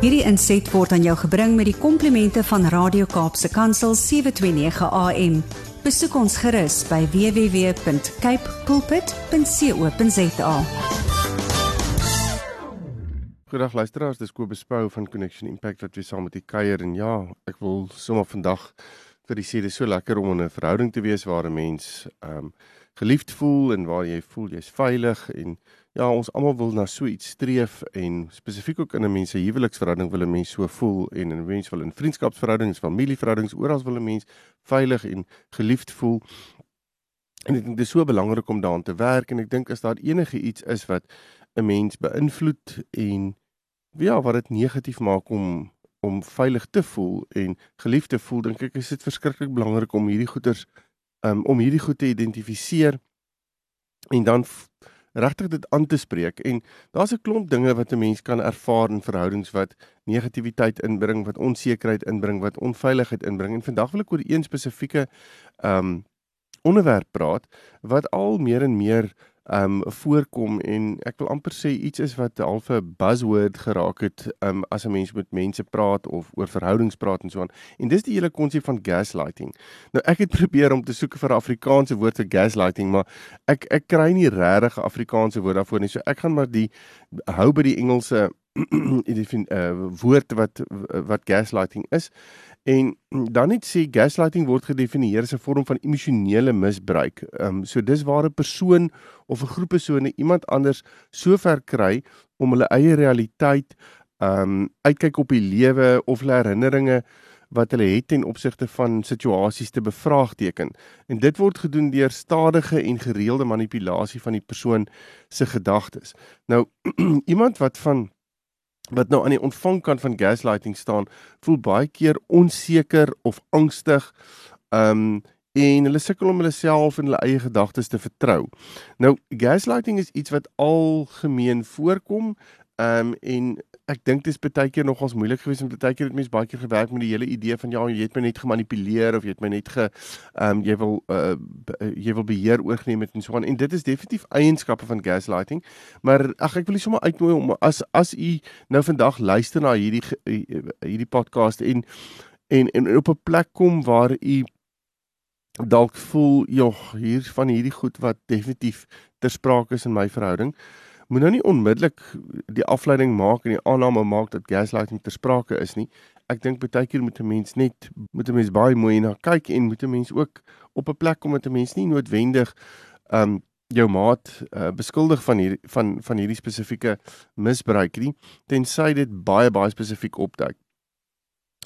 Hierdie inset word aan jou gebring met die komplimente van Radio Kaapse Kansel 729 AM. Besoek ons gerus by www.cape pulpit.co.za. Goeiedag luisteraars, dis Kobus Pau van Connection Impact wat weer saam met u kuier en ja, ek wil sommer vandag vir u sê dis so lekker om in 'n verhouding te wees waar 'n mens ehm um, geliefd voel en waar jy voel jy's veilig en ja, ons almal wil na so iets streef en spesifiek ook in 'n mens se huweliksverhouding wil 'n mens so voel en 'n mens wil in vriendskapsverhoudings, familieverhoudings, oral wil 'n mens veilig en geliefd voel. En ek dink dit is so belangrik om daaraan te werk en ek dink as daar enige iets is wat 'n mens beïnvloed en ja, wat dit negatief maak om om veilig te voel en geliefd te voel, dink ek is dit verskriklik belangrik om hierdie goeters um, om hierdie goed te identifiseer en dan regtig dit aan te spreek. En daar's 'n klomp dinge wat 'n mens kan ervaar in verhoudings wat negativiteit inbring, wat onsekerheid inbring, wat onveiligheid inbring. En vandag wil ek oor een spesifieke ehm um, onderwerp praat wat al meer en meer um voorkom en ek wil amper sê iets is wat half 'n buzzword geraak het um as 'n mens met mense praat of oor verhoudings praat en so aan. En dis die hele konsep van gaslighting. Nou ek het probeer om te soek vir 'n Afrikaanse woord vir gaslighting, maar ek ek kry nie regtig 'n Afrikaanse woord daarvoor nie. So ek gaan maar die hou by die Engelse die uh, woord wat wat gaslighting is. En dan net sê gaslighting word gedefinieer as 'n vorm van emosionele misbruik. Ehm um, so dis waar 'n persoon of 'n groep persone iemand anders so ver kry om hulle eie realiteit ehm um, uitkyk op die lewe of hulle herinneringe wat hulle het ten opsigte van situasies te bevraagteken. En dit word gedoen deur stadige en gereelde manipulasie van die persoon se gedagtes. Nou iemand wat van wat nou aan die ontvangkant van gaslighting staan, voel baie keer onseker of angstig. Um en hulle sukkel om hulle self en hulle eie gedagtes te vertrou. Nou gaslighting is iets wat algemeen voorkom. Um en ek dink dit is baie keer nogals moeilik geweest om baie keer het mense baie keer gewerk met die hele idee van ja, jy het my net gemanipuleer of jy het my net ge ehm um, jy wil uh jy wil beheer oorgeneem het en so aan en dit is definitief eienskappe van gaslighting. Maar ag ek wil nie sommer uitnooi om as as u nou vandag luister na hierdie hierdie podcast en en en op 'n plek kom waar u dalk voel jog hier van hierdie goed wat definitief ter sprake is in my verhouding moet nou nie onmiddellik die afleiding maak en die aanname maak dat gaslighting ter sprake is nie. Ek dink baie keer moet 'n mens net moet 'n mens baie mooi na kyk en moet 'n mens ook op 'n plek kom met 'n mens nie noodwendig um jou maat uh, beskuldig van hier van van hierdie spesifieke misbruik nie tensy dit baie baie spesifiek opduik.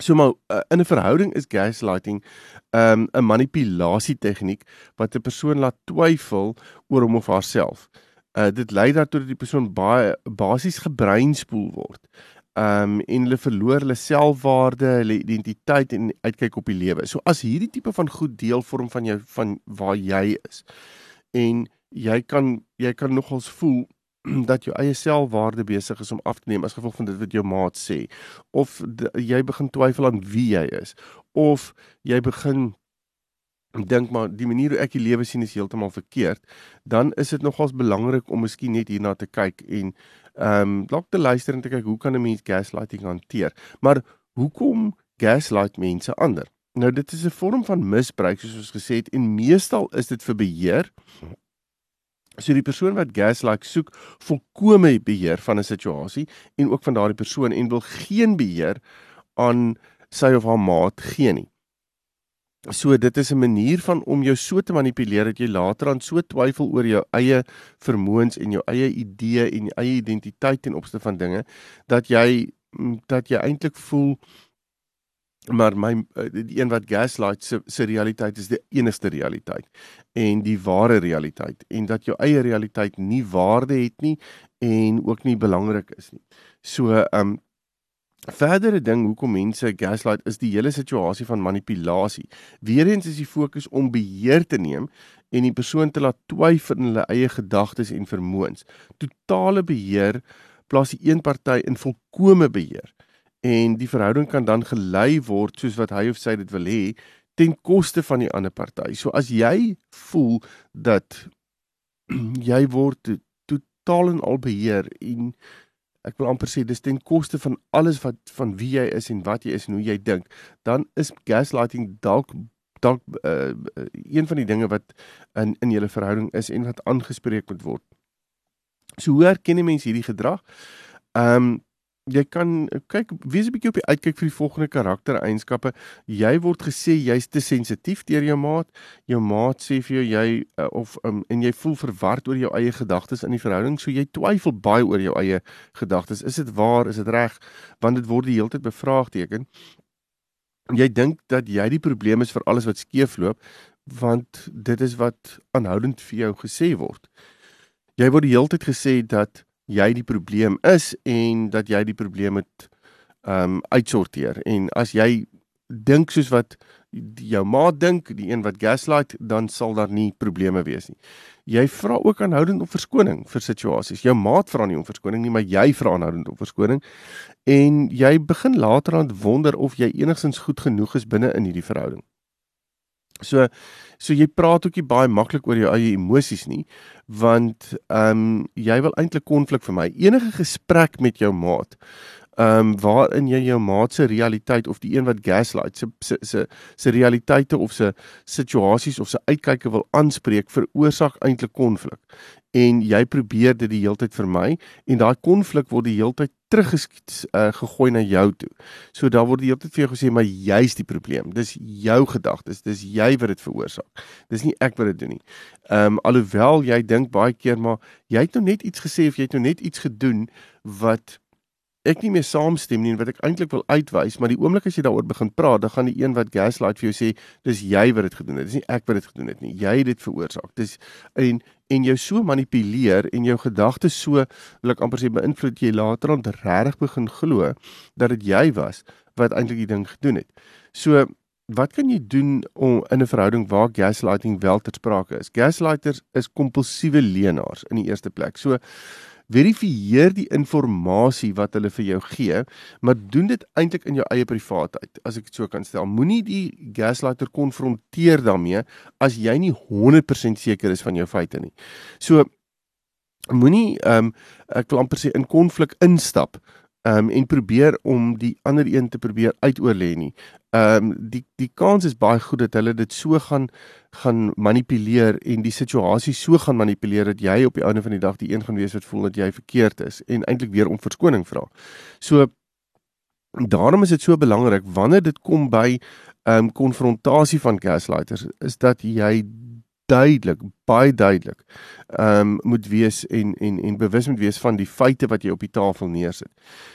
So maar uh, in 'n verhouding is gaslighting um 'n manipulasie tegniek wat 'n persoon laat twyfel oor hom of haarself uh, dit lei daartoe dat die persoon baie basies gebreinspoel word. Um en hulle verloor hulle selfwaarde, hulle identiteit en uitkyk op die lewe. So as hierdie tipe van goed deel vorm van jou van waar jy is en jy kan jy kan nogals voel dat jou eie selfwaarde besig is om af te neem as gevolg van dit wat jou maat sê of jy begin twyfel aan wie jy is of jy begin Ek dink maar die manier hoe ek die lewe sien is heeltemal verkeerd, dan is dit nogals belangrik om miskien net hierna te kyk en ehm um, dalk te luister en te kyk hoe kan 'n mens gaslighting hanteer? Maar hoekom gaslight mense ander? Nou dit is 'n vorm van misbruik soos ons gesê het en meestal is dit vir beheer. So die persoon wat gaslight soek, volkome beheer van 'n situasie en ook van daardie persoon en wil geen beheer aan sy of haar maat gee nie. So dit is 'n manier van om jou so te manipuleer dat jy later aan so twyfel oor jou eie vermoëns en jou eie idee en jou eie identiteit ten opsigte van dinge dat jy mm, dat jy eintlik voel maar my eh, die een wat gaslight se se realiteit is die enigste realiteit en die ware realiteit en dat jou eie realiteit nie waarde het nie en ook nie belangrik is nie. So ehm um, Verdere ding hoekom mense gaslight is die hele situasie van manipulasie. Weereens is die fokus om beheer te neem en die persoon te laat twyfel in hulle eie gedagtes en vermoëns. Totale beheer plaas die een party in volkomme beheer en die verhouding kan dan gelei word soos wat hy of sy dit wil hê ten koste van die ander party. So as jy voel dat jy word totaal en al beheer en ek wil amper sê dis ten koste van alles wat van wie jy is en wat jy is en hoe jy dink, dan is gaslighting dalk dalk uh, een van die dinge wat in in julle verhouding is en wat aangespreek moet word. So hoe herken mense hierdie gedrag? Ehm um, jy kan kyk wees 'n bietjie op die uitkyk vir die volgende karaktereienskappe. Jy word gesê jy's te sensitief deur jou maat. Jou maat sê vir jou jy uh, of um, en jy voel verward oor jou eie gedagtes in die verhouding, so jy twyfel baie oor jou eie gedagtes. Is dit waar? Is dit reg? Want dit word die hele tyd bevraagteken. Jy dink dat jy die probleem is vir alles wat skeefloop, want dit is wat aanhoudend vir jou gesê word. Jy word die hele tyd gesê dat jy die probleem is en dat jy die probleem moet ehm um, uitsorteer en as jy dink soos wat jou maat dink, die een wat gaslight, dan sal daar nie probleme wees nie. Jy vra ook aanhoudend om verskoning vir situasies. Jou maat vra nie om verskoning nie, maar jy vra aanhoudend om verskoning en jy begin later aan wonder of jy enigstens goed genoeg is binne in hierdie verhouding. So so jy praat ook nie baie maklik oor jou eie emosies nie want ehm um, jy wil eintlik konflik vir my. Enige gesprek met jou maat ehm um, waarin jy jou maat se realiteit of die een wat gaslight se se se se realiteite of se situasies of se uitkyke wil aanspreek veroorsaak eintlik konflik en jy probeer dit die hele tyd vermy en daai konflik word die hele tyd teruggeskiet uh, gegooi na jou toe. So daar word die hele tyd vir jou gesê maar jy's die probleem. Dis jou gedagtes, dis jy wat dit veroorsaak. Dis nie ek wat dit doen nie. Ehm um, alhoewel jy dink baie keer maar jy het nou net iets gesê of jy het nou net iets gedoen wat ek nie meer saamstem nie en wat ek eintlik wil uitwys, maar die oomblik as jy daaroor begin praat, dan gaan die een wat gaslight vir jou sê, dis jy wat dit gedoen het. Dis nie ek wat dit gedoen het nie. Jy het dit veroorsaak. Dis en en jou so manipuleer en jou gedagtes so wil ek amper sê beïnvloed jy later aan regtig begin glo dat dit jy was wat eintlik die ding gedoen het. So wat kan jy doen om in 'n verhouding waar gaslighting wel ter sprake is? Gaslighters is kompulsiewe leenaars in die eerste plek. So verifieer die inligting wat hulle vir jou gee, maar doen dit eintlik in jou eie privaatheid, as ek dit so kan stel. Moenie die gaslighter konfronteer daarmee as jy nie 100% seker is van jou feite nie. So moenie ehm um, ek wil amper sê in konflik instap um, en probeer om die ander een te probeer uitoorlê nie. Ehm um, die die kans is baie goed dat hulle dit so gaan gaan manipuleer en die situasie so gaan manipuleer dat jy op die einde van die dag die een gaan wees wat voel dat jy verkeerd is en eintlik weer om verskoning vra. So daarom is dit so belangrik wanneer dit kom by ehm um, konfrontasie van gaslighters is dat jy duidelik, baie duidelik, ehm um, moet wees en en en bewus moet wees van die feite wat jy op die tafel neersit.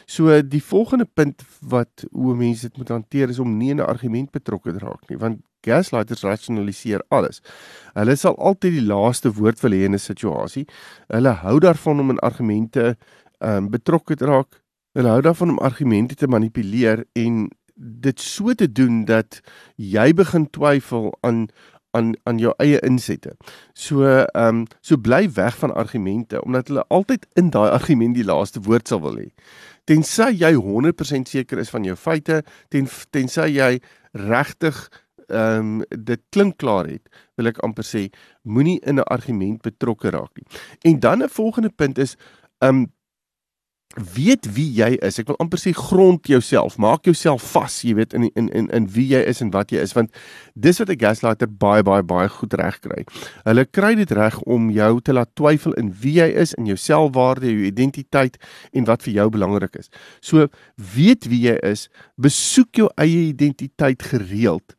So die volgende punt wat hoe mense dit moet hanteer is om nie in 'n argument betrokke te raak nie, want gaslighters rasionaliseer alles. Hulle sal altyd die laaste woord wil hê in 'n situasie. Hulle hou daarvan om in argumente ehm um, betrokke te raak. Hulle hou daarvan om argumente te manipuleer en dit so te doen dat jy begin twyfel aan aan aan jou eie insette. So ehm um, so bly weg van argumente omdat hulle altyd in daai argument die laaste woord sal wil hê. Tensy jy 100% seker is van jou feite, ten tensy jy regtig ehm um, dit klink klaar het, wil ek amper sê moenie in 'n argument betrokke raak nie. En dan 'n volgende punt is ehm um, weet wie jy is. Ek wil amper sê grond jouself. Maak jouself vas, jy weet in in in in wie jy is en wat jy is want dis wat 'n gaslighter baie baie baie goed reg kry. Hulle kry dit reg om jou te laat twyfel in wie jy is, in jou selfwaarde, jou identiteit en wat vir jou belangrik is. So weet wie jy is, besoek jou eie identiteit gereeld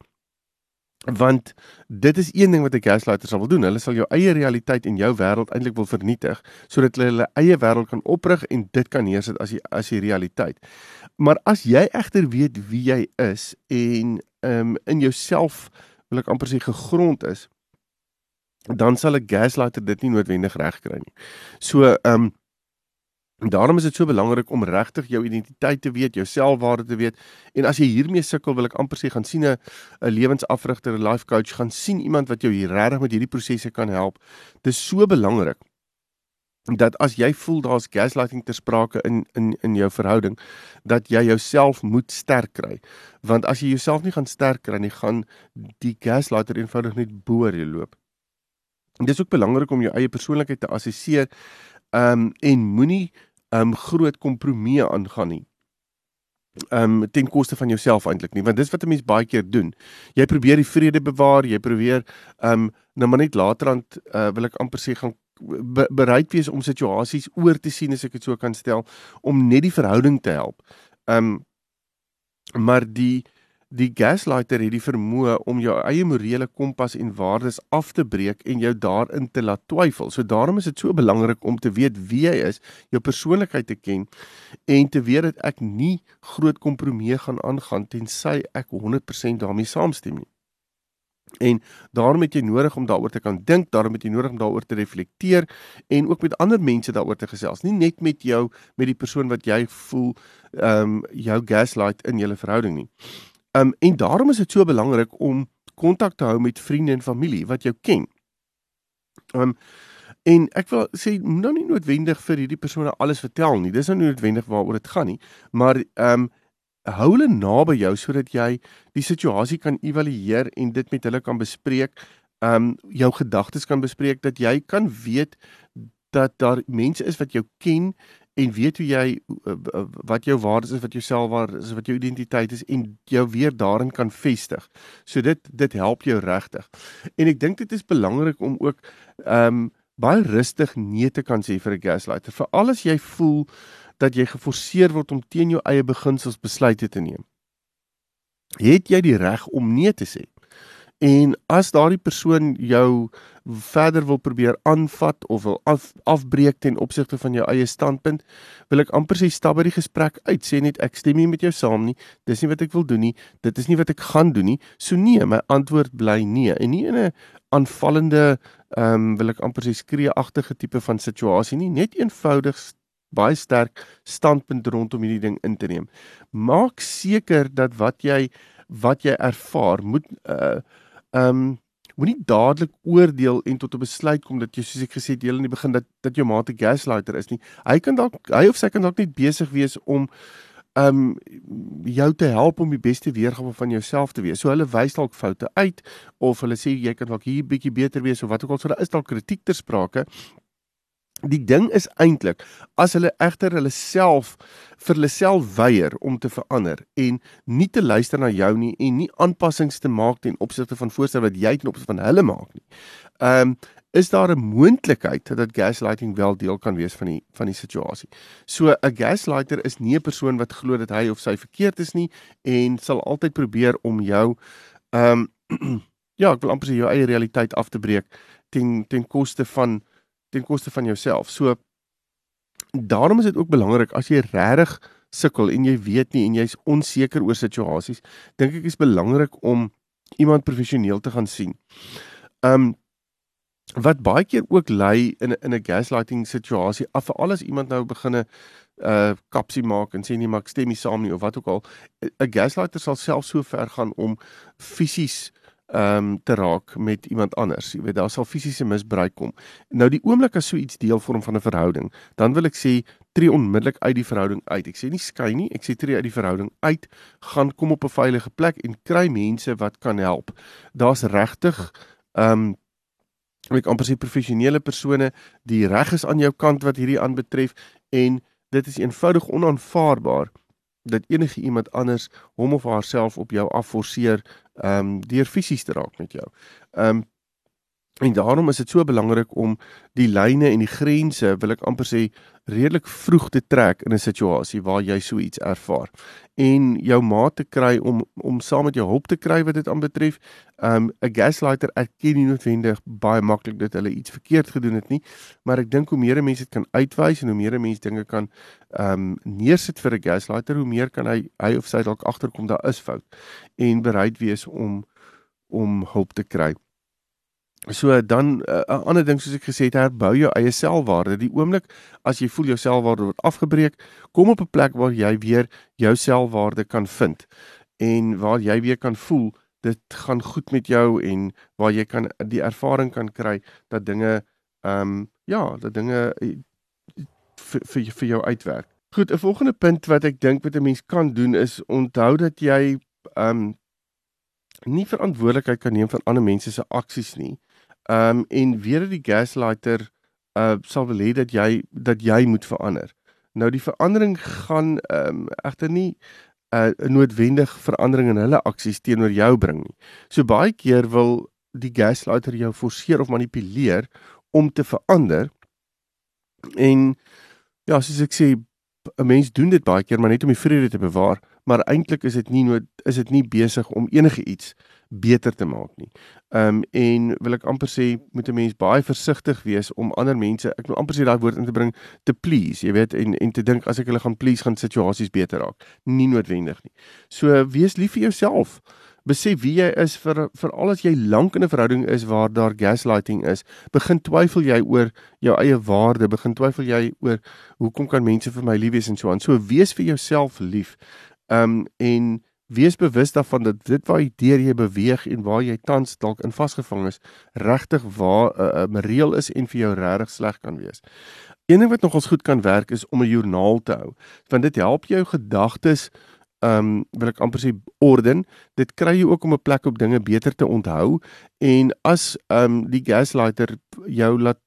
want dit is een ding wat 'n gaslighter sal wil doen. Hulle sal jou eie realiteit en jou wêreld eintlik wil vernietig sodat hulle hulle eie wêreld kan oprig en dit kan neersit as die as die realiteit. Maar as jy egter weet wie jy is en um, in jouself wil ek amper sê gegrond is, dan sal 'n gaslighter dit nie noodwendig regkry nie. So ehm um, Daarom is dit so belangrik om regtig jou identiteit te weet, jou selfwaarde te weet. En as jy hiermee sukkel, wil ek amper sê gaan sien 'n 'n lewensafrigter, 'n life coach, gaan sien iemand wat jou hier regtig met hierdie prosesse kan help. Dit is so belangrik dat as jy voel daar's gaslighting ter sprake in in in jou verhouding, dat jy jouself moet sterk kry. Want as jy jouself nie gaan sterk kry nie, gaan die gaslighter eenvoudig net boor jou loop. En dis ook belangrik om jou eie persoonlikheid te assesseer. Ehm um, en moenie um groot kompromie aangaan nie um ten koste van jouself eintlik nie want dis wat 'n mens baie keer doen. Jy probeer die vrede bewaar, jy probeer um nou maar net laterand uh, wil ek amper sê gaan be, bereid wees om situasies oor te sien as ek dit so kan stel om net die verhouding te help. Um maar die Die gaslighter het die vermoë om jou eie morele kompas en waardes af te breek en jou daarin te laat twyfel. So daarom is dit so belangrik om te weet wie jy is, jou persoonlikheid te ken en te weet dat ek nie groot kompromieë gaan aangaan tensy ek 100% daarmee saamstem nie. En daarom het jy nodig om daaroor te kan dink, daarom het jy nodig om daaroor te reflekteer en ook met ander mense daaroor te gesels, nie net met jou met die persoon wat jy voel ehm um, jou gaslight in julle verhouding nie. Um en daarom is dit so belangrik om kontak te hou met vriende en familie wat jou ken. Um en ek wil sê nou nie noodwendig vir hierdie persone alles vertel nie. Dis nou nie noodwendig waaroor dit gaan nie, maar um hou hulle naby jou sodat jy die situasie kan evalueer en dit met hulle kan bespreek. Um jou gedagtes kan bespreek dat jy kan weet dat daar mense is wat jou ken en weet hoe jy eh, eh, wat jou waardes is, wat jou selfwaarde is, wat jou identiteit is en jou weer daarin kan vestig. So dit dit help jou regtig. En ek dink dit is belangrik om ook ehm um, baie rustig nee te kan sê vir 'n gaslighter. Veral as jy voel dat jy geforseer word om teen jou eie beginsels besluite te neem. Het jy die reg om nee te sê? En as daardie persoon jou verder wil probeer aanvat of wil af, afbreek ten opsigte van jou eie standpunt, wil ek amper sê stap by die gesprek uit. Sê net ek stem nie met jou saam nie. Dis nie wat ek wil doen nie. Dit is nie wat ek gaan doen nie. So nee, my antwoord bly nee. En nie in 'n aanvallende ehm um, wil ek amper sê skreeagtige tipe van situasie nie, net eenvoudig baie sterk standpunt rondom hierdie ding in te neem. Maak seker dat wat jy wat jy ervaar moet uh ehm um, moenie dadelik oordeel en tot 'n besluit kom dat jy soos ek gesê het deel in die begin dat dat jou maat 'n gaslighter is nie. Hy kan dalk hy of sy kan dalk net besig wees om um jou te help om die beste weergawe van jouself te wees. So hulle wys dalk foute uit of hulle sê jy kan dalk hier bietjie beter wees of wat ook al. So daar is dalk kritiek ter sprake. Die ding is eintlik as hulle egter hulle self vir hulle self weier om te verander en nie te luister na jou nie en nie aanpassings te maak ten opsigte van voorstel wat jy ten opsigte van hulle maak nie. Ehm um, is daar 'n moontlikheid dat gaslighting wel deel kan wees van die van die situasie. So 'n gaslighter is nie 'n persoon wat glo dat hy of sy verkeerd is nie en sal altyd probeer om jou ehm um, ja, ek wil amper sê jou eie realiteit af te breek ten ten koste van ten koste van jouself. So daarom is dit ook belangrik as jy regtig sukkel en jy weet nie en jy's onseker oor situasies, dink ek is belangrik om iemand professioneel te gaan sien. Um wat baie keer ook lei in in 'n gaslighting situasie, af vir alles iemand nou beginne uh kapsie maak en sê nee maar ek stem nie saam nie of wat ook al 'n gaslighter sal self so ver gaan om fisies ehm um, te raak met iemand anders. Jy weet daar sal fisiese misbruik kom. Nou die oomblik as so iets deel vorm van 'n verhouding, dan wil ek sê tree onmiddellik uit die verhouding uit. Ek sê nie skei nie, ek sê tree uit die verhouding uit, gaan kom op 'n veilige plek en kry mense wat kan help. Daar's regtig ehm um, ek amper sê professionele persone die reg is aan jou kant wat hierdie aanbetref en dit is eenvoudig onaanvaarbaar dat enige iemand anders hom of haarself op jou afforceer ehm um, deur fisies te raak met jou. Ehm um, en daarom is dit so belangrik om die lyne en die grense, wil ek amper sê, redelik vroeg te trek in 'n situasie waar jy so iets ervaar en jou maat te kry om om saam met jou hulp te kry wat dit aanbetref. Um 'n gaslighter erken nie noodwendig baie maklik dat hulle iets verkeerd gedoen het nie, maar ek dink hoe meer mense dit kan uitwys en hoe meer mense dinge kan um neersit vir 'n gaslighter, hoe meer kan hy hy of sy dalk agterkom daar is fout en bereid wees om om hulp te kry. So dan 'n uh, ander ding soos ek gesê het, herbou jou eie selfwaarde. Die oomblik as jy voel jou selfwaarde word afgebreek, kom op 'n plek waar jy weer jou selfwaarde kan vind en waar jy weer kan voel dit gaan goed met jou en waar jy kan die ervaring kan kry dat dinge ehm um, ja, dat dinge eh, vir vir jou uitwerk. Goed, 'n volgende punt wat ek dink wat 'n mens kan doen is onthou dat jy ehm um, nie verantwoordelikheid kan neem vir ander mense se aksies nie. Ehm um, en weer die gaslighter uh sal wil hê dat jy dat jy moet verander. Nou die verandering gaan ehm um, egter nie 'n uh, noodwendig verandering in hulle aksies teenoor jou bring nie. So baie keer wil die gaslighter jou forceer of manipuleer om te verander. En ja, soos ek sê, 'n mens doen dit baie keer maar net om die vrede te bewaar, maar eintlik is dit nie nood is dit nie besig om enige iets beter te maak nie. Ehm um, en wil ek amper sê moet 'n mens baie versigtig wees om ander mense, ek wil amper sê daai woord in te bring, te please, jy weet, en en te dink as ek hulle gaan please gaan situasies beter raak. Nie noodwendig nie. So wees lief vir jouself. Besef wie jy is vir vir al as jy lank in 'n verhouding is waar daar gaslighting is, begin twyfel jy oor jou eie waarde, begin twyfel jy oor hoekom kan mense vir my lief wees en so aan. So wees vir jouself lief. Ehm um, en wees bewus daarvan dat dit waar jy deur jy beweeg en waar jy tans dalk in vasgevang is, regtig waar 'n uh, 'n uh, reël is en vir jou regtig sleg kan wees. Een ding wat nogals goed kan werk is om 'n joernaal te hou, want dit help jou gedagtes ehm um, wil ek amper sê orden. Dit kry jy ook om 'n plek op dinge beter te onthou en as ehm um, die gaslighter jou laat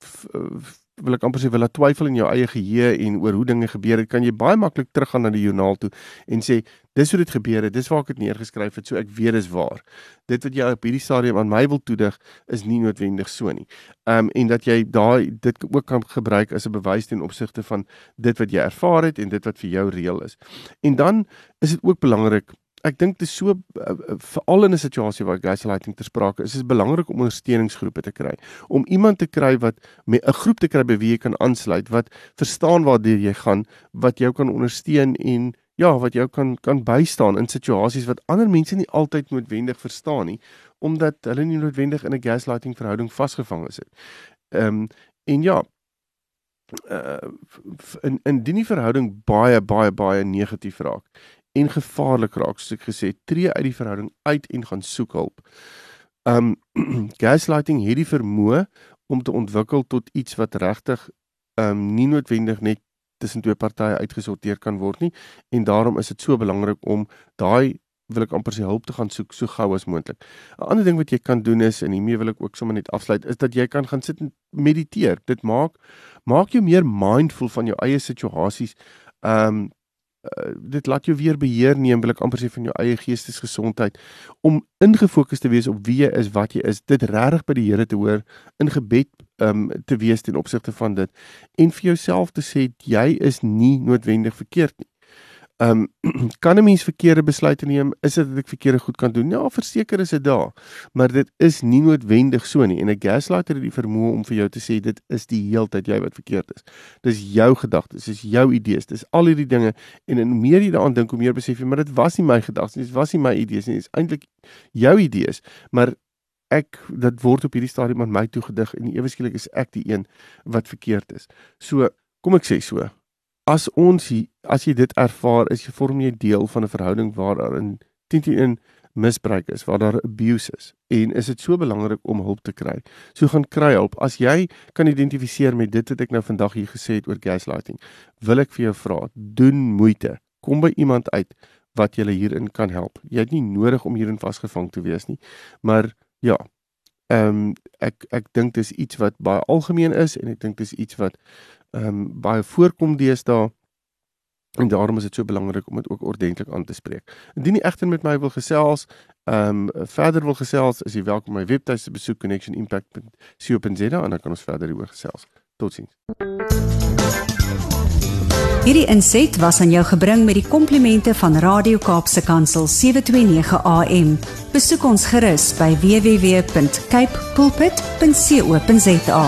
wil ek amper sê wil laat twyfel in jou eie geheue en oor hoe dinge gebeur het, kan jy baie maklik teruggaan na die joernaal toe en sê dis hoe dit gebeur het, dis waar ek dit neergeskryf het, so ek weet dis waar. Dit wat jy op hierdie stadium aan my wil toedig is nie noodwendig so nie. Ehm um, en dat jy daai dit ook kan gebruik as 'n bewys ten opsigte van dit wat jy ervaar het en dit wat vir jou reël is. En dan is dit ook belangrik ek dink dit is so uh, veral in 'n situasie waar gaslighting ter sprake is, is belangrik om ondersteuningsgroepe te kry. Om iemand te kry wat 'n groep te kry by wie jy kan aansluit wat verstaan waartoe jy gaan, wat jou kan ondersteun en ja, wat jou kan kan bystaan in situasies wat ander mense nie altyd noodwendig verstaan nie, omdat hulle nie noodwendig in 'n gaslighting verhouding vasgevang is nie. Ehm um, en ja, uh in in die verhouding baie baie baie negatief raak en gevaarlik raak soos ek gesê tree uit die verhouding uit en gaan soek hulp. Um gaslighting het die vermoë om te ontwikkel tot iets wat regtig um nie noodwendig net tussen twee partye uitgesorteer kan word nie en daarom is dit so belangrik om daai wil ek amper se hulp te gaan soek so gou as moontlik. 'n Ander ding wat jy kan doen is en hiermee wil ek ook sommer net afsluit is dat jy kan gaan sit en mediteer. Dit maak maak jou meer mindful van jou eie situasies. Um uh, dit laat jou weer beheer neem wil ek amper sê van jou eie geestesgesondheid om ingefokus te wees op wie jy is, wat jy is, dit regtig by die Here te hoor in gebed um te wees ten opsigte van dit en vir jouself te sê jy is nie noodwendig verkeerd nie. Ehm um, kan 'n mens verkeerde besluite neem? Is dit dat ek verkeerde goed kan doen? Ja, verseker is dit daar. Maar dit is nie noodwendig so nie. En 'n gaslighter het die vermoë om vir jou te sê dit is die heeltyd jy wat verkeerd is. Dis jou gedagtes, dis jou idees, dis al hierdie dinge en en meer jy daaraan dink, hoe meer besef jy maar dit was nie my gedagtes nie, dit was nie my idees nie, dit is eintlik jou idees. Maar ek dit word op hierdie stadium aan my toegedig en ewe skielik is ek die een wat verkeerd is. So, kom ek sê so, as ons as jy dit ervaar, is jy vorm jy deel van 'n verhouding waar daar in teen teen misbruik is, waar daar abuse is. En is dit so belangrik om hulp te kry. So gaan kry hulp. As jy kan identifiseer met dit wat ek nou vandag hier gesê het oor gaslighting, wil ek vir jou vra, doen moeite. Kom by iemand uit wat julle hierin kan help. Jy het nie nodig om hierin vasgevang te wees nie. Maar ja, ehm um, ek ek dink dis iets wat baie algemeen is en ek dink dis iets wat ehm um, baie voorkom deesdae en daarom is dit so belangrik om dit ook ordentlik aan te spreek. Indien jy egter met my wil gesels, ehm um, verder wil gesels, is jy welkom my webtuiste besoek connectionimpact.co.za en dan kan ons verder hieroor gesels. Totsiens. Hierdie inset was aan jou gebring met die komplimente van Radio Kaapse Kansel 729 AM. Besoek ons gerus by www.cape pulpit.co.za.